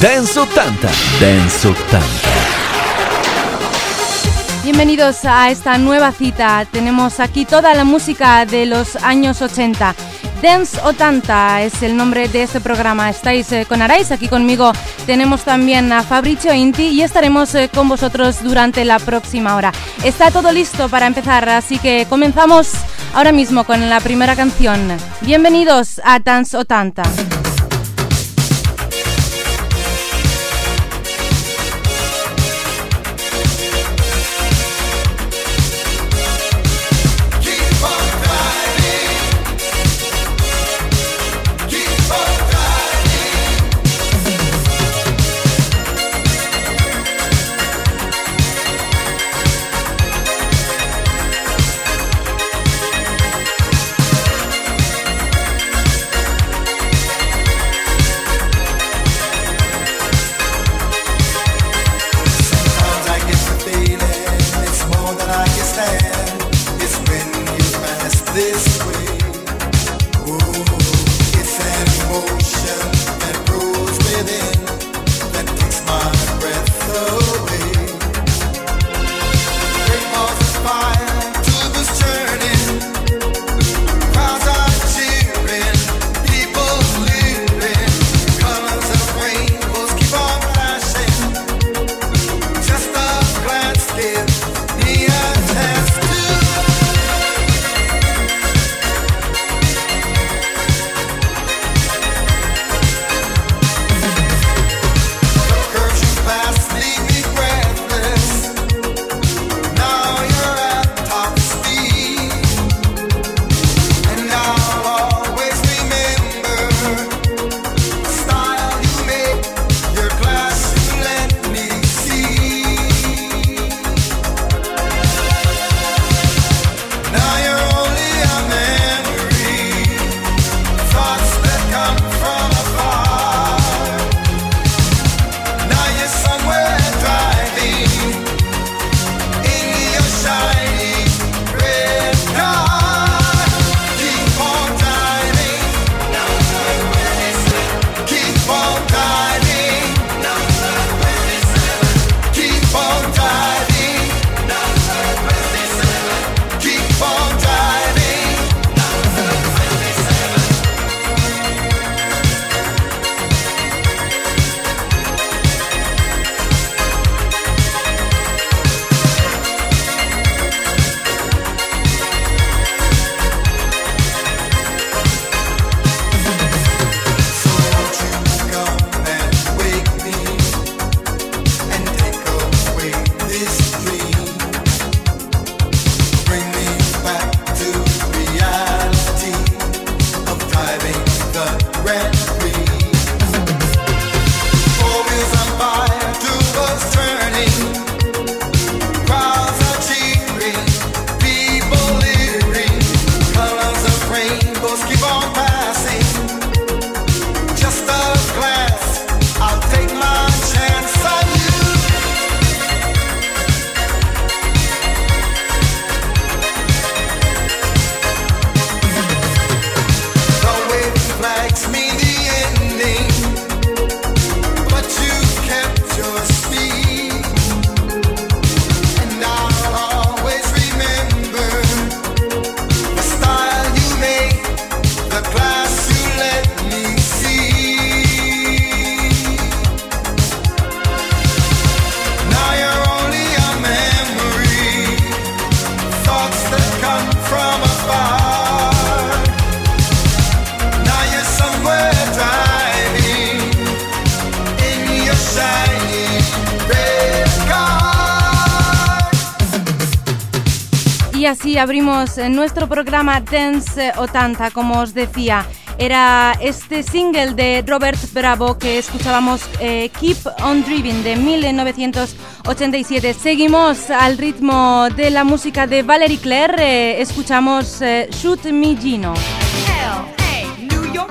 Dance 80. Dance 80. Bienvenidos a esta nueva cita. Tenemos aquí toda la música de los años 80. Dance 80 es el nombre de este programa. Estáis eh, con Arais, aquí conmigo tenemos también a Fabricio Inti y estaremos eh, con vosotros durante la próxima hora. Está todo listo para empezar, así que comenzamos ahora mismo con la primera canción. Bienvenidos a Dance 80. Abrimos nuestro programa Dance 80, como os decía. Era este single de Robert Bravo que escuchábamos eh, Keep on Driving de 1987. Seguimos al ritmo de la música de Valerie Claire. Eh, escuchamos eh, Shoot Me Gino. New York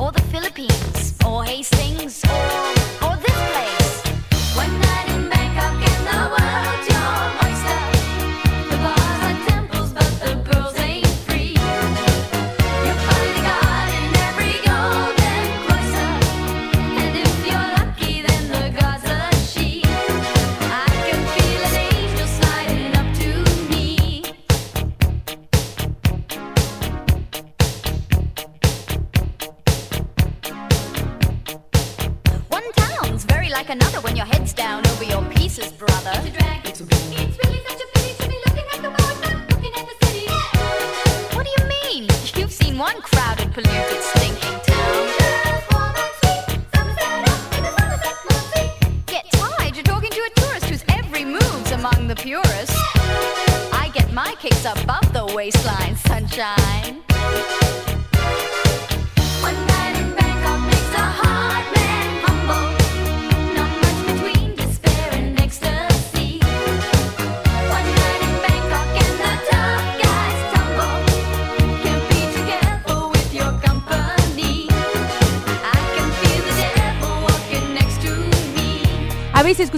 Or the Philippines, or Hastings, or, or this place. One night in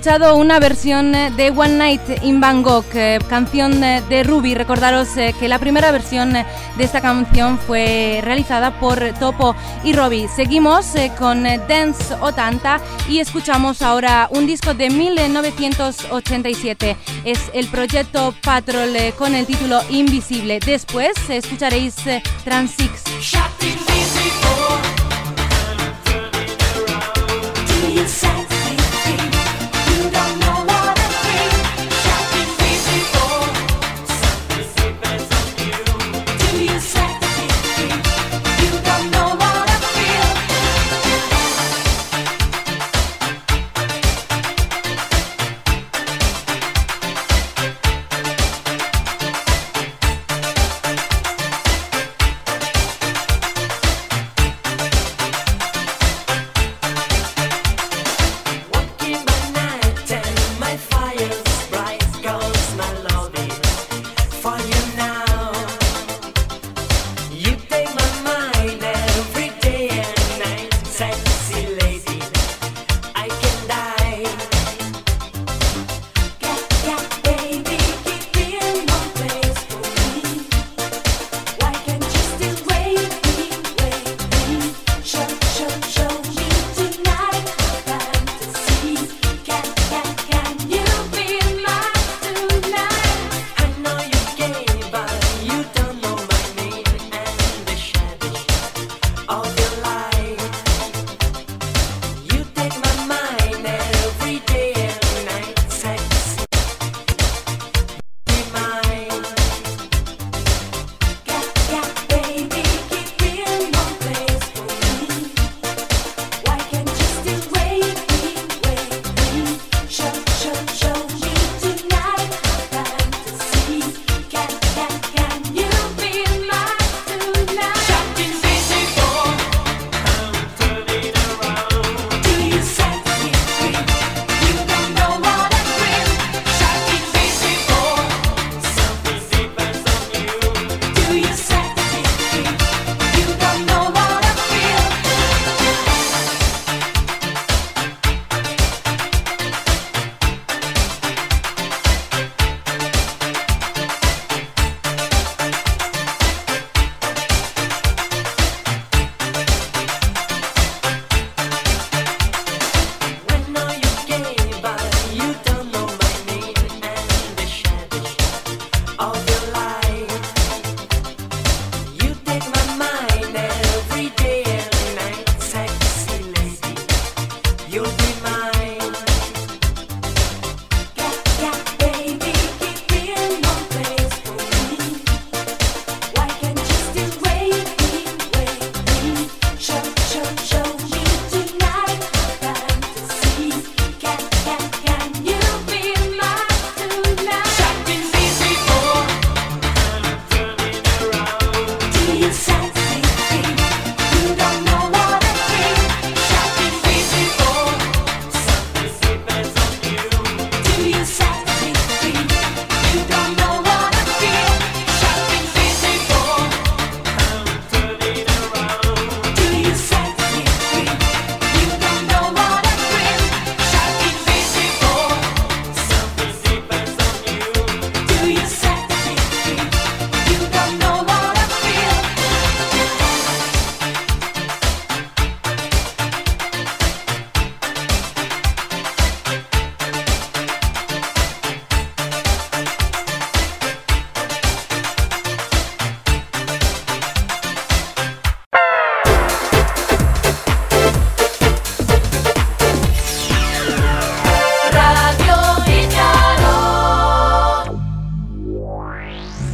escuchado una versión de One Night in Bangkok, eh, canción de Ruby. Recordaros eh, que la primera versión de esta canción fue realizada por Topo y Robbie. Seguimos eh, con Dance 80 y escuchamos ahora un disco de 1987. Es el proyecto Patrol con el título Invisible. Después escucharéis Transix.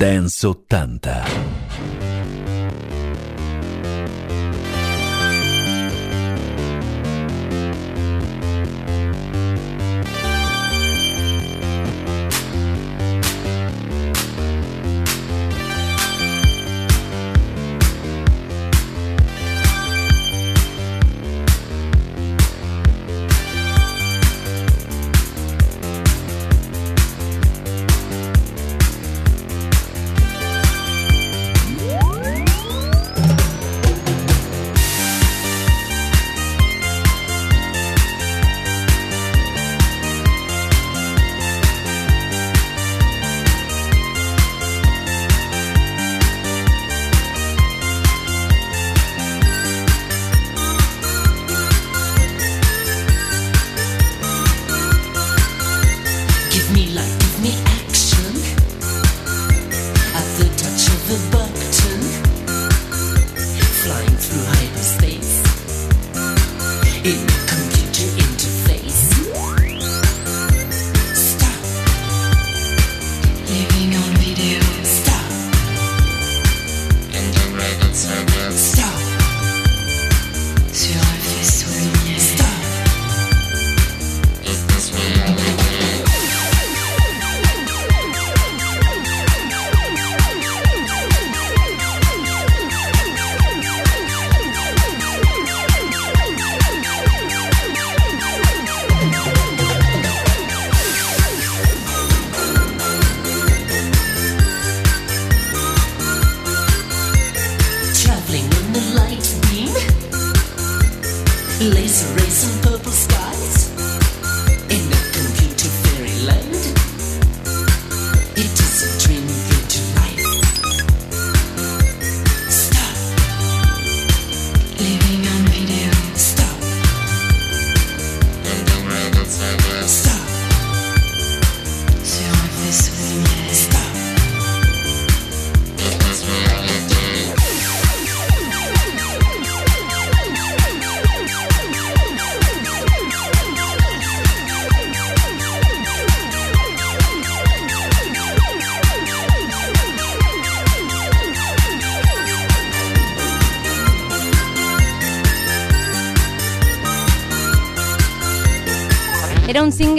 Dance 80.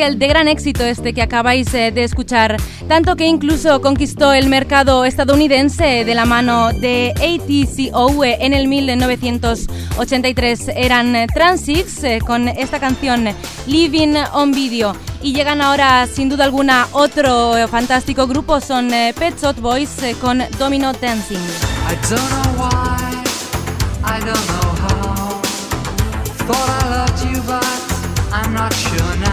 single de gran éxito este que acabáis eh, de escuchar, tanto que incluso conquistó el mercado estadounidense de la mano de ATCO en el 1983. Eran eh, Transix eh, con esta canción Living on Video y llegan ahora sin duda alguna otro fantástico grupo son Pet Shop Boys con Domino Dancing. Thought I loved you but I'm not sure now.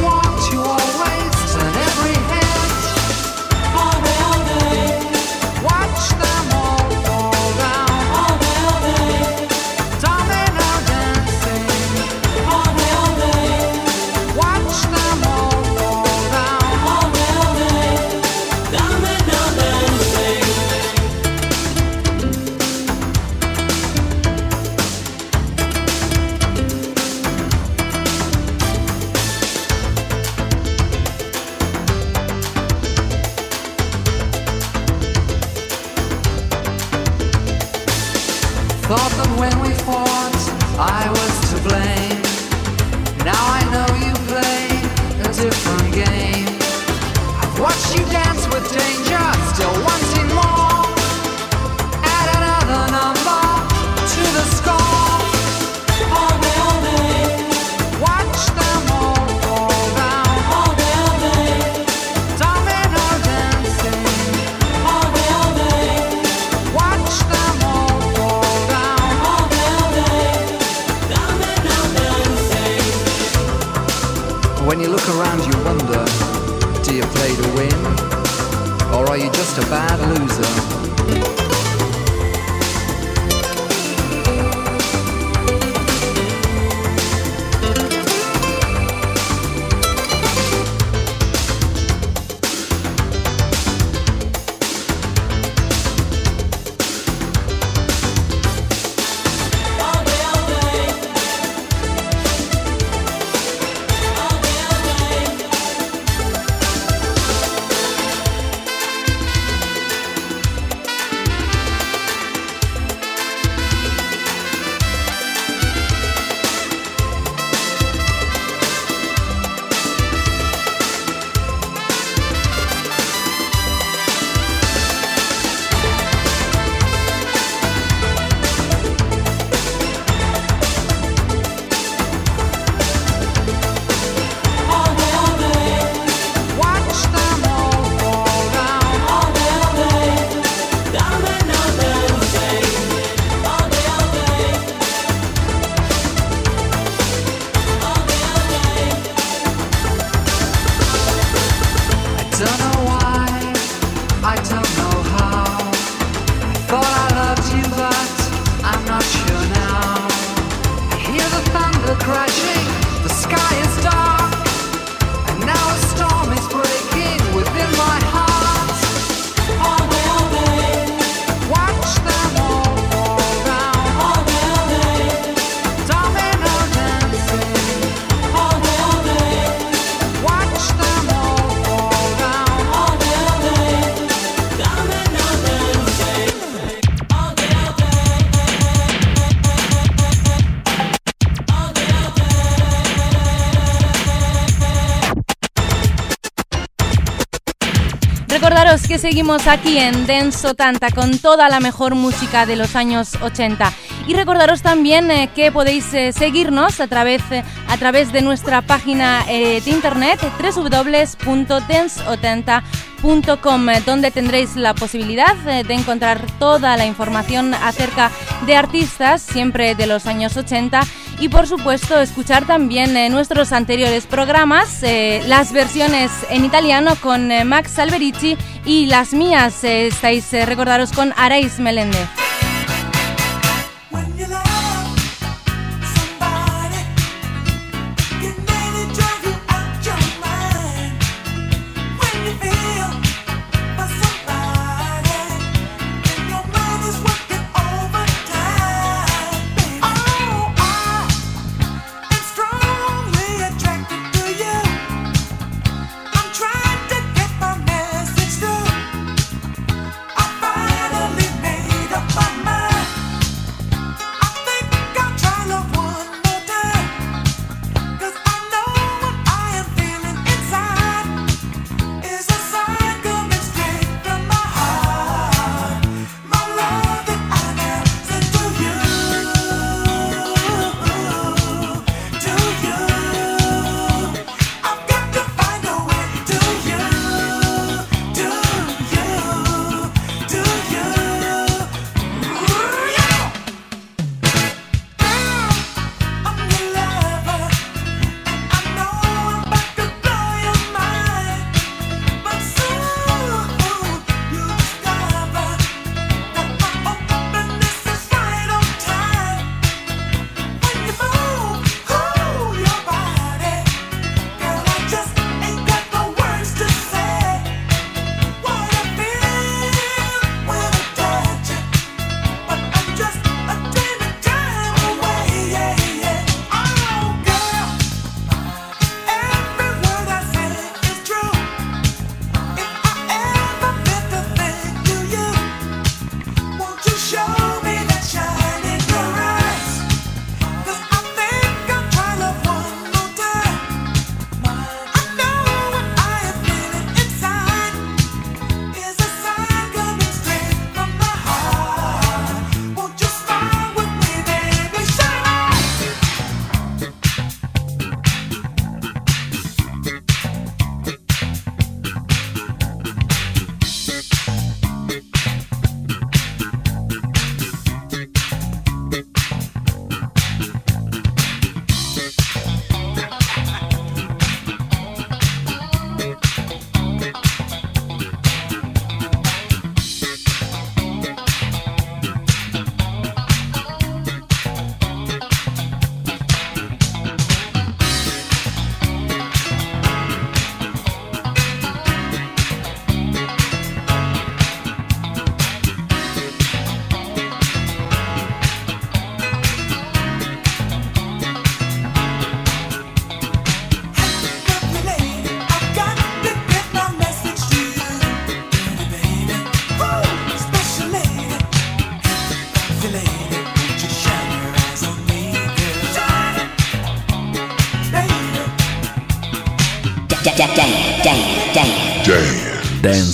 seguimos aquí en Denso Tanta con toda la mejor música de los años 80. Y recordaros también eh, que podéis eh, seguirnos a través, eh, a través de nuestra página de internet www.dance80.com donde tendréis la posibilidad de encontrar toda la información acerca de artistas siempre de los años 80 y por supuesto escuchar también nuestros anteriores programas, las versiones en italiano con Max Alberici y las mías estáis recordaros con Arais Meléndez.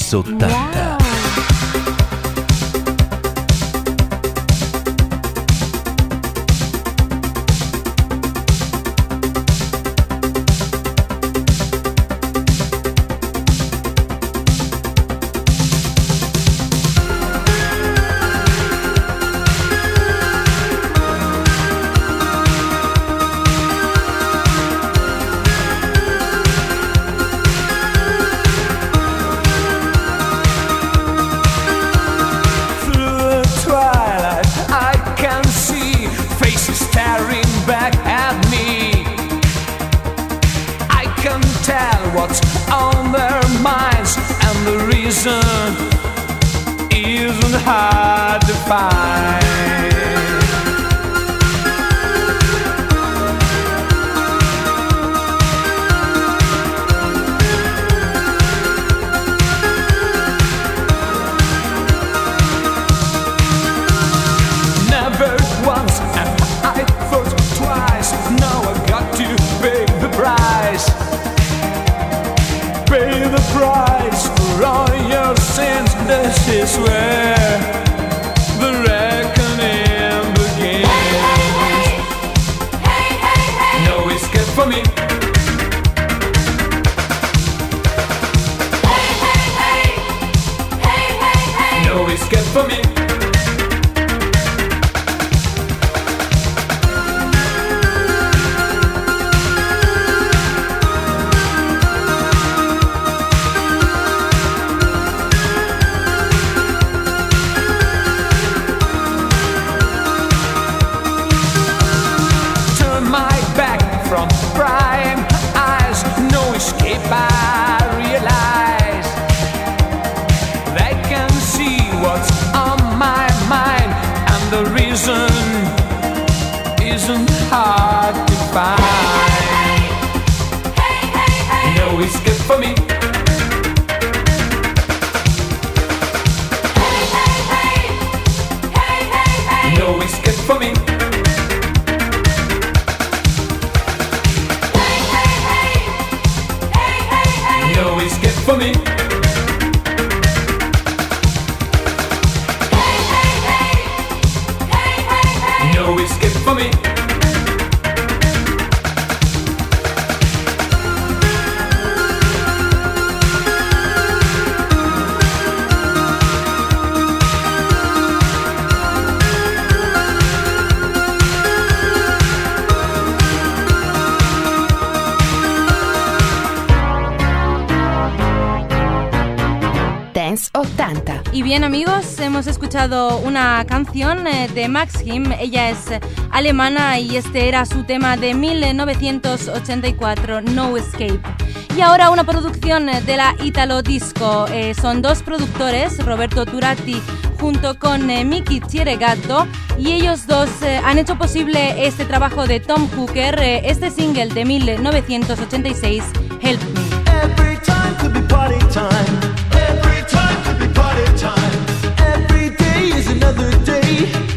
Dance hemos escuchado una canción eh, de Max Him, ella es eh, alemana y este era su tema de 1984, No Escape. Y ahora una producción eh, de la Italo Disco, Eh, son dos productores, Roberto Turati junto con eh, Miki Chieregato y ellos dos eh, han hecho posible este trabajo de Tom Hooker, eh, este single de 1986, Help Me. Another day.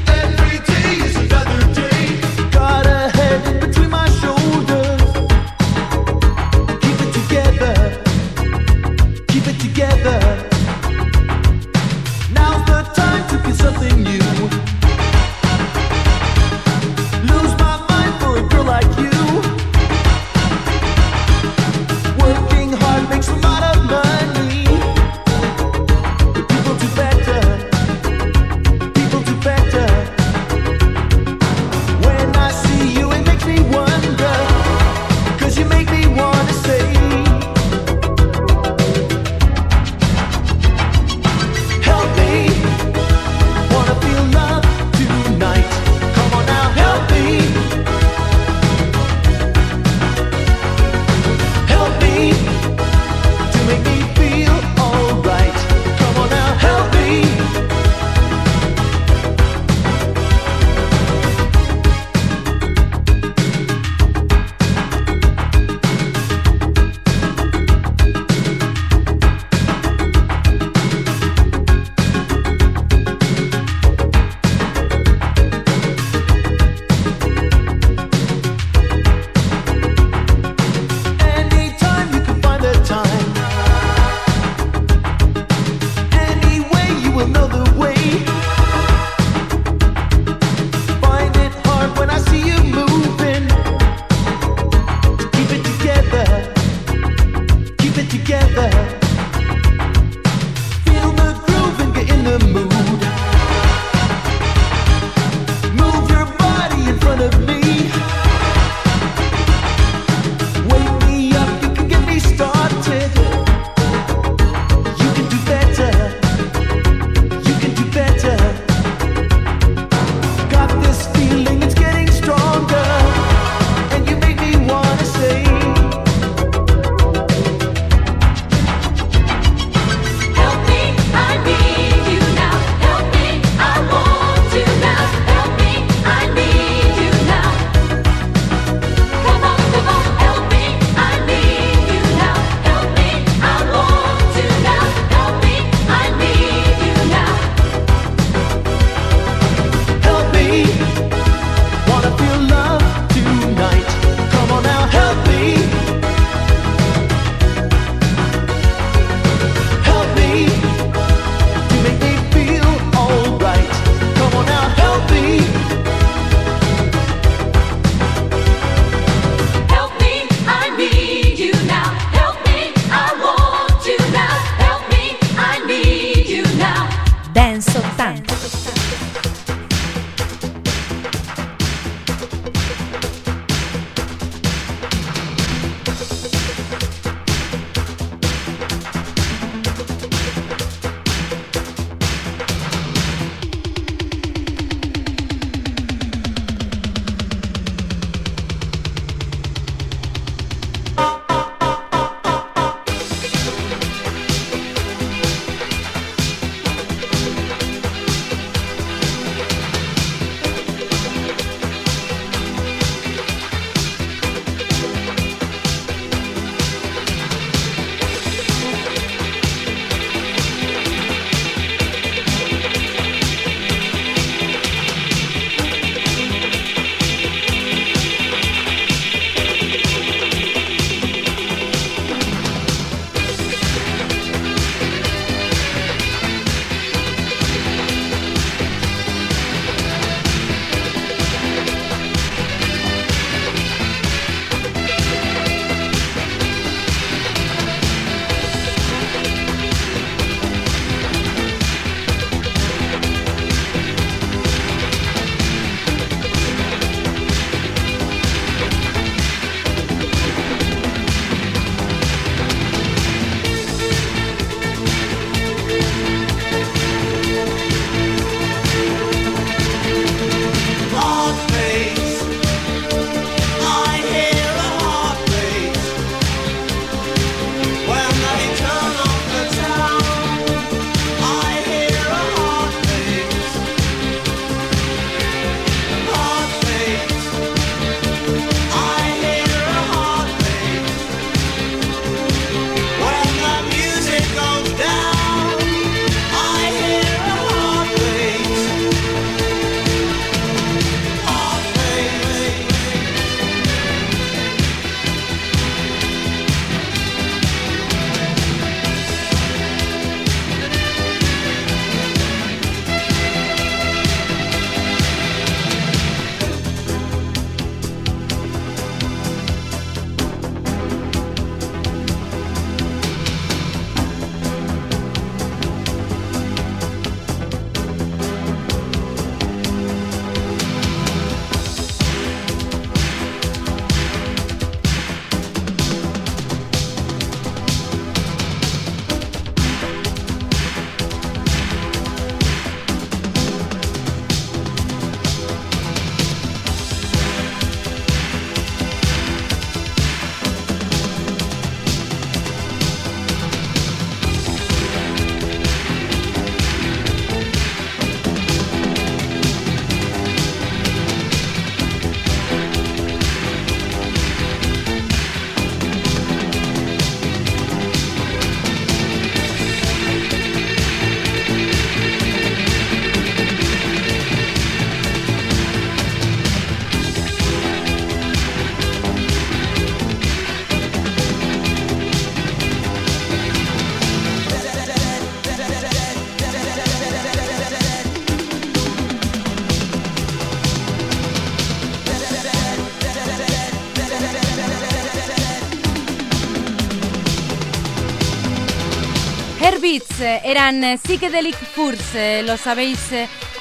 Eran eh, Psychedelic Foods, eh, los habéis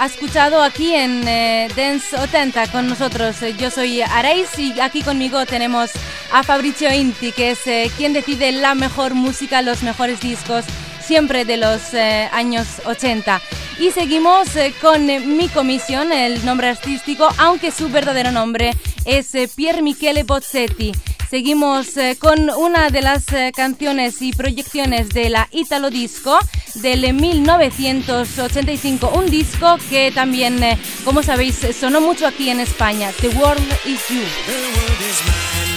escuchado aquí en Dance 80 con nosotros. Yo soy Arais y aquí conmigo tenemos a Fabrizio Inti, que es quien decide la mejor música, los mejores discos, siempre de los años 80. Y seguimos con mi comisión, el nombre artístico, aunque su verdadero nombre es Pier Michele Bozzetti. Seguimos eh, con una de las eh, canciones y proyecciones de la Italo Disco del 1985, un disco que también, eh, como sabéis, sonó mucho aquí en España, The World Is You.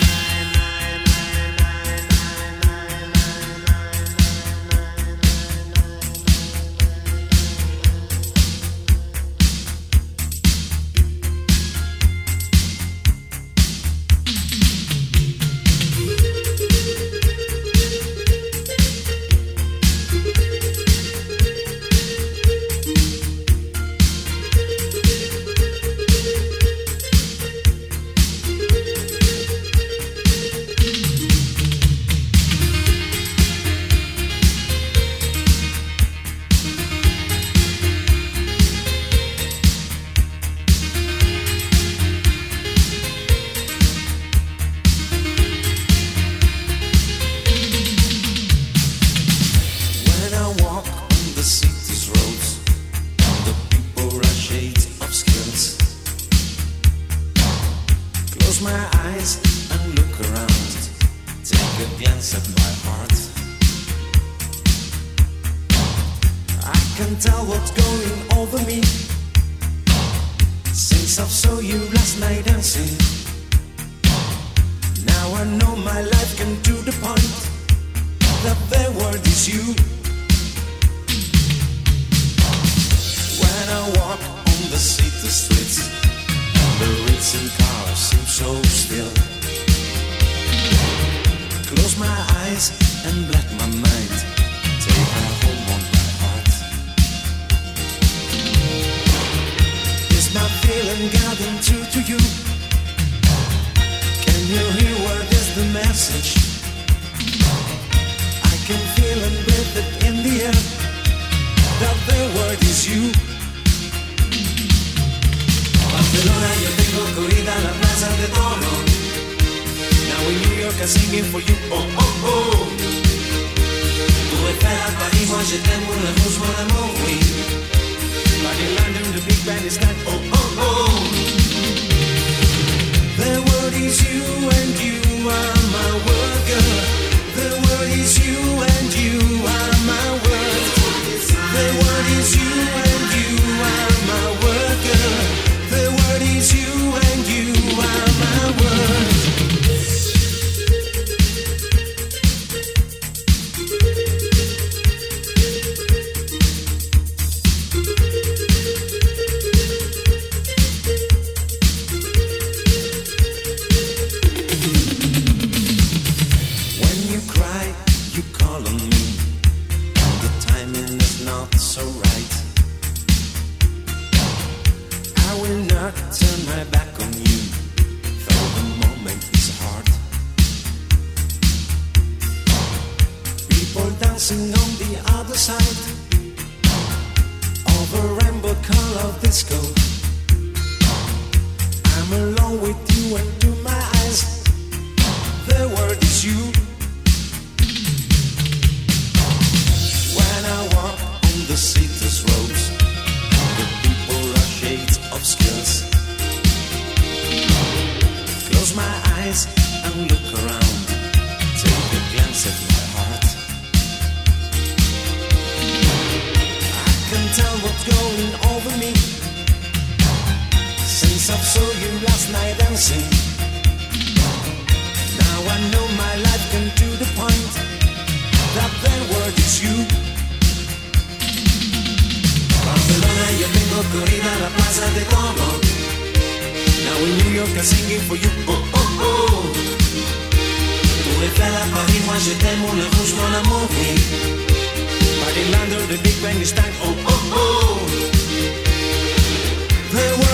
You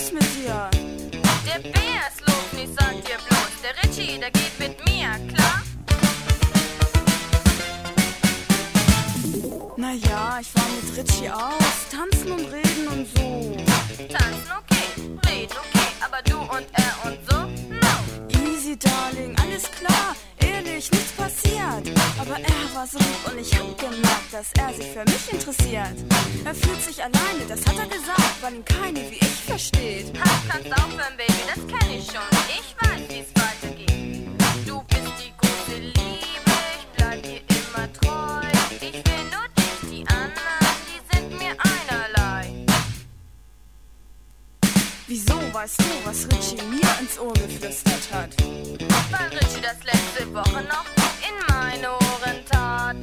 los mit dir? Der Bär ist los, ich sag dir bloß. Der Richie, der geht mit mir, klar? Naja, ich war mit Richie aus. Tanzen und reden und so. Tanzen okay, reden okay, aber du und er und so? No. Easy, Darling, alles klar. Ehrlich, nichts passiert. Aber er war so lieb und ich hab gemerkt, dass er sich für mich interessiert. Er fühlt sich alleine, das hat er gesagt, weil ihn keine wie ich versteht. Ha, kannst aufhören, Baby, das kenn ich schon. Ich weiß, wie's weitergeht. Du bist die große Liebe, ich bleib dir weißt du, was Richie mir ins Ohr geflüstert hat? Weil Richie das letzte Woche noch in meine Ohren tat.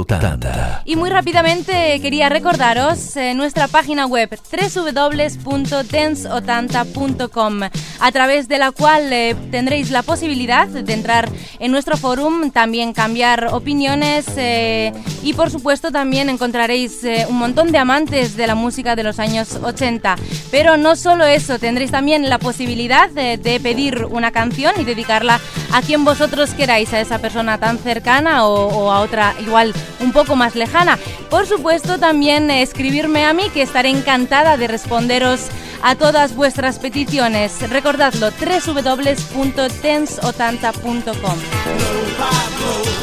80. Y muy rápidamente quería recordaros eh, nuestra página web www.dance80.com a través de la cual eh, tendréis la posibilidad de entrar en nuestro forum, también cambiar opiniones eh, y por supuesto también encontraréis un montón de amantes de la música de los años 80. Pero no solo eso, tendréis también la posibilidad de, de pedir una canción y dedicarla a quien vosotros queráis, a esa persona tan cercana o, a otra igual un poco más lejana. Por supuesto también escribirme a mí que estaré encantada de responderos a todas vuestras peticiones. Recordadlo www.tenseotanta.com.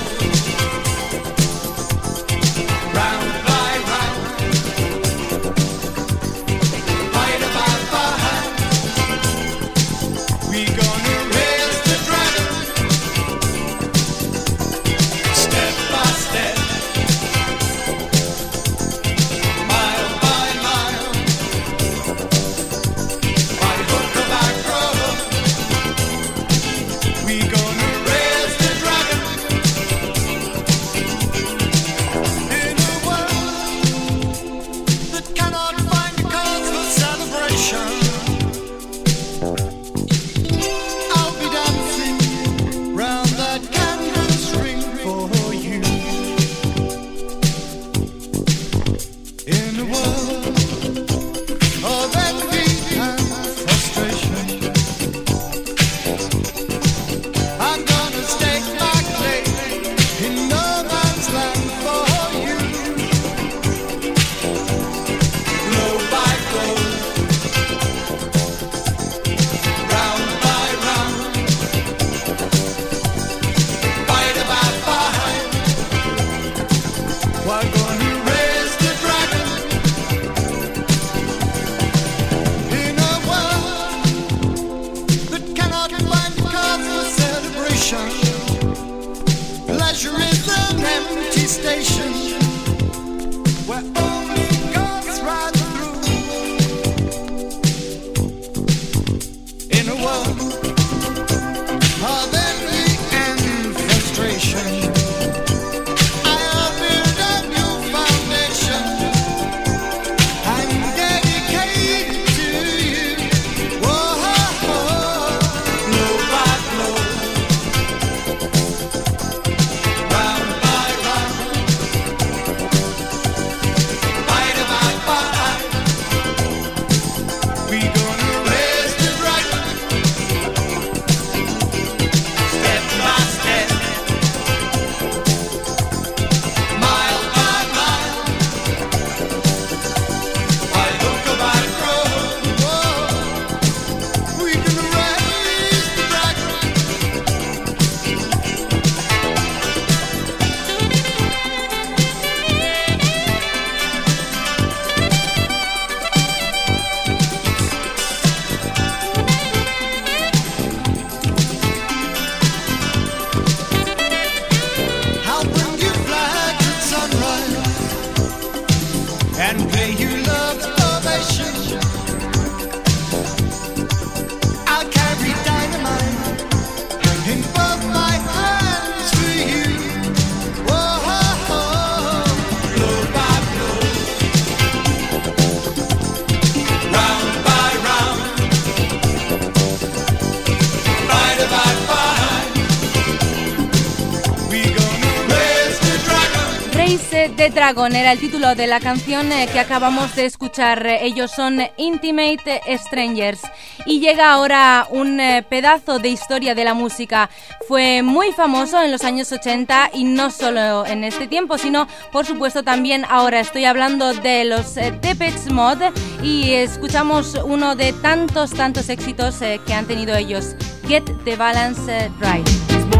The Dragon era el título de la canción eh, que acabamos de escuchar. Ellos son Intimate Strangers. Y llega ahora un eh, pedazo de historia de la música. Fue muy famoso en los años 80 y no solo en este tiempo, sino por supuesto también ahora. Estoy hablando de los eh, Depeche Mod y escuchamos uno de tantos, tantos éxitos que han tenido ellos. Get the Balance Right.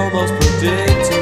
almost predicted.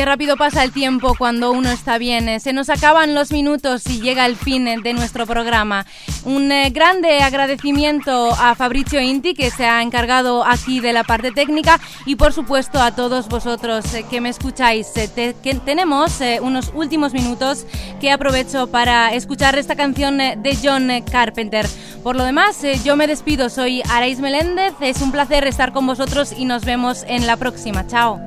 Qué rápido pasa el tiempo cuando uno está bien. Eh, Se nos acaban los minutos y llega el fin eh, de nuestro programa. Un eh, grande agradecimiento a Fabrizio Inti que se ha encargado aquí de la parte técnica y por supuesto a todos vosotros que me escucháis. Te- que tenemos unos últimos minutos que aprovecho para escuchar esta canción de John Carpenter. Por lo demás, yo me despido. Soy Arais Meléndez. Es un placer estar con vosotros y nos vemos en la próxima. Chao.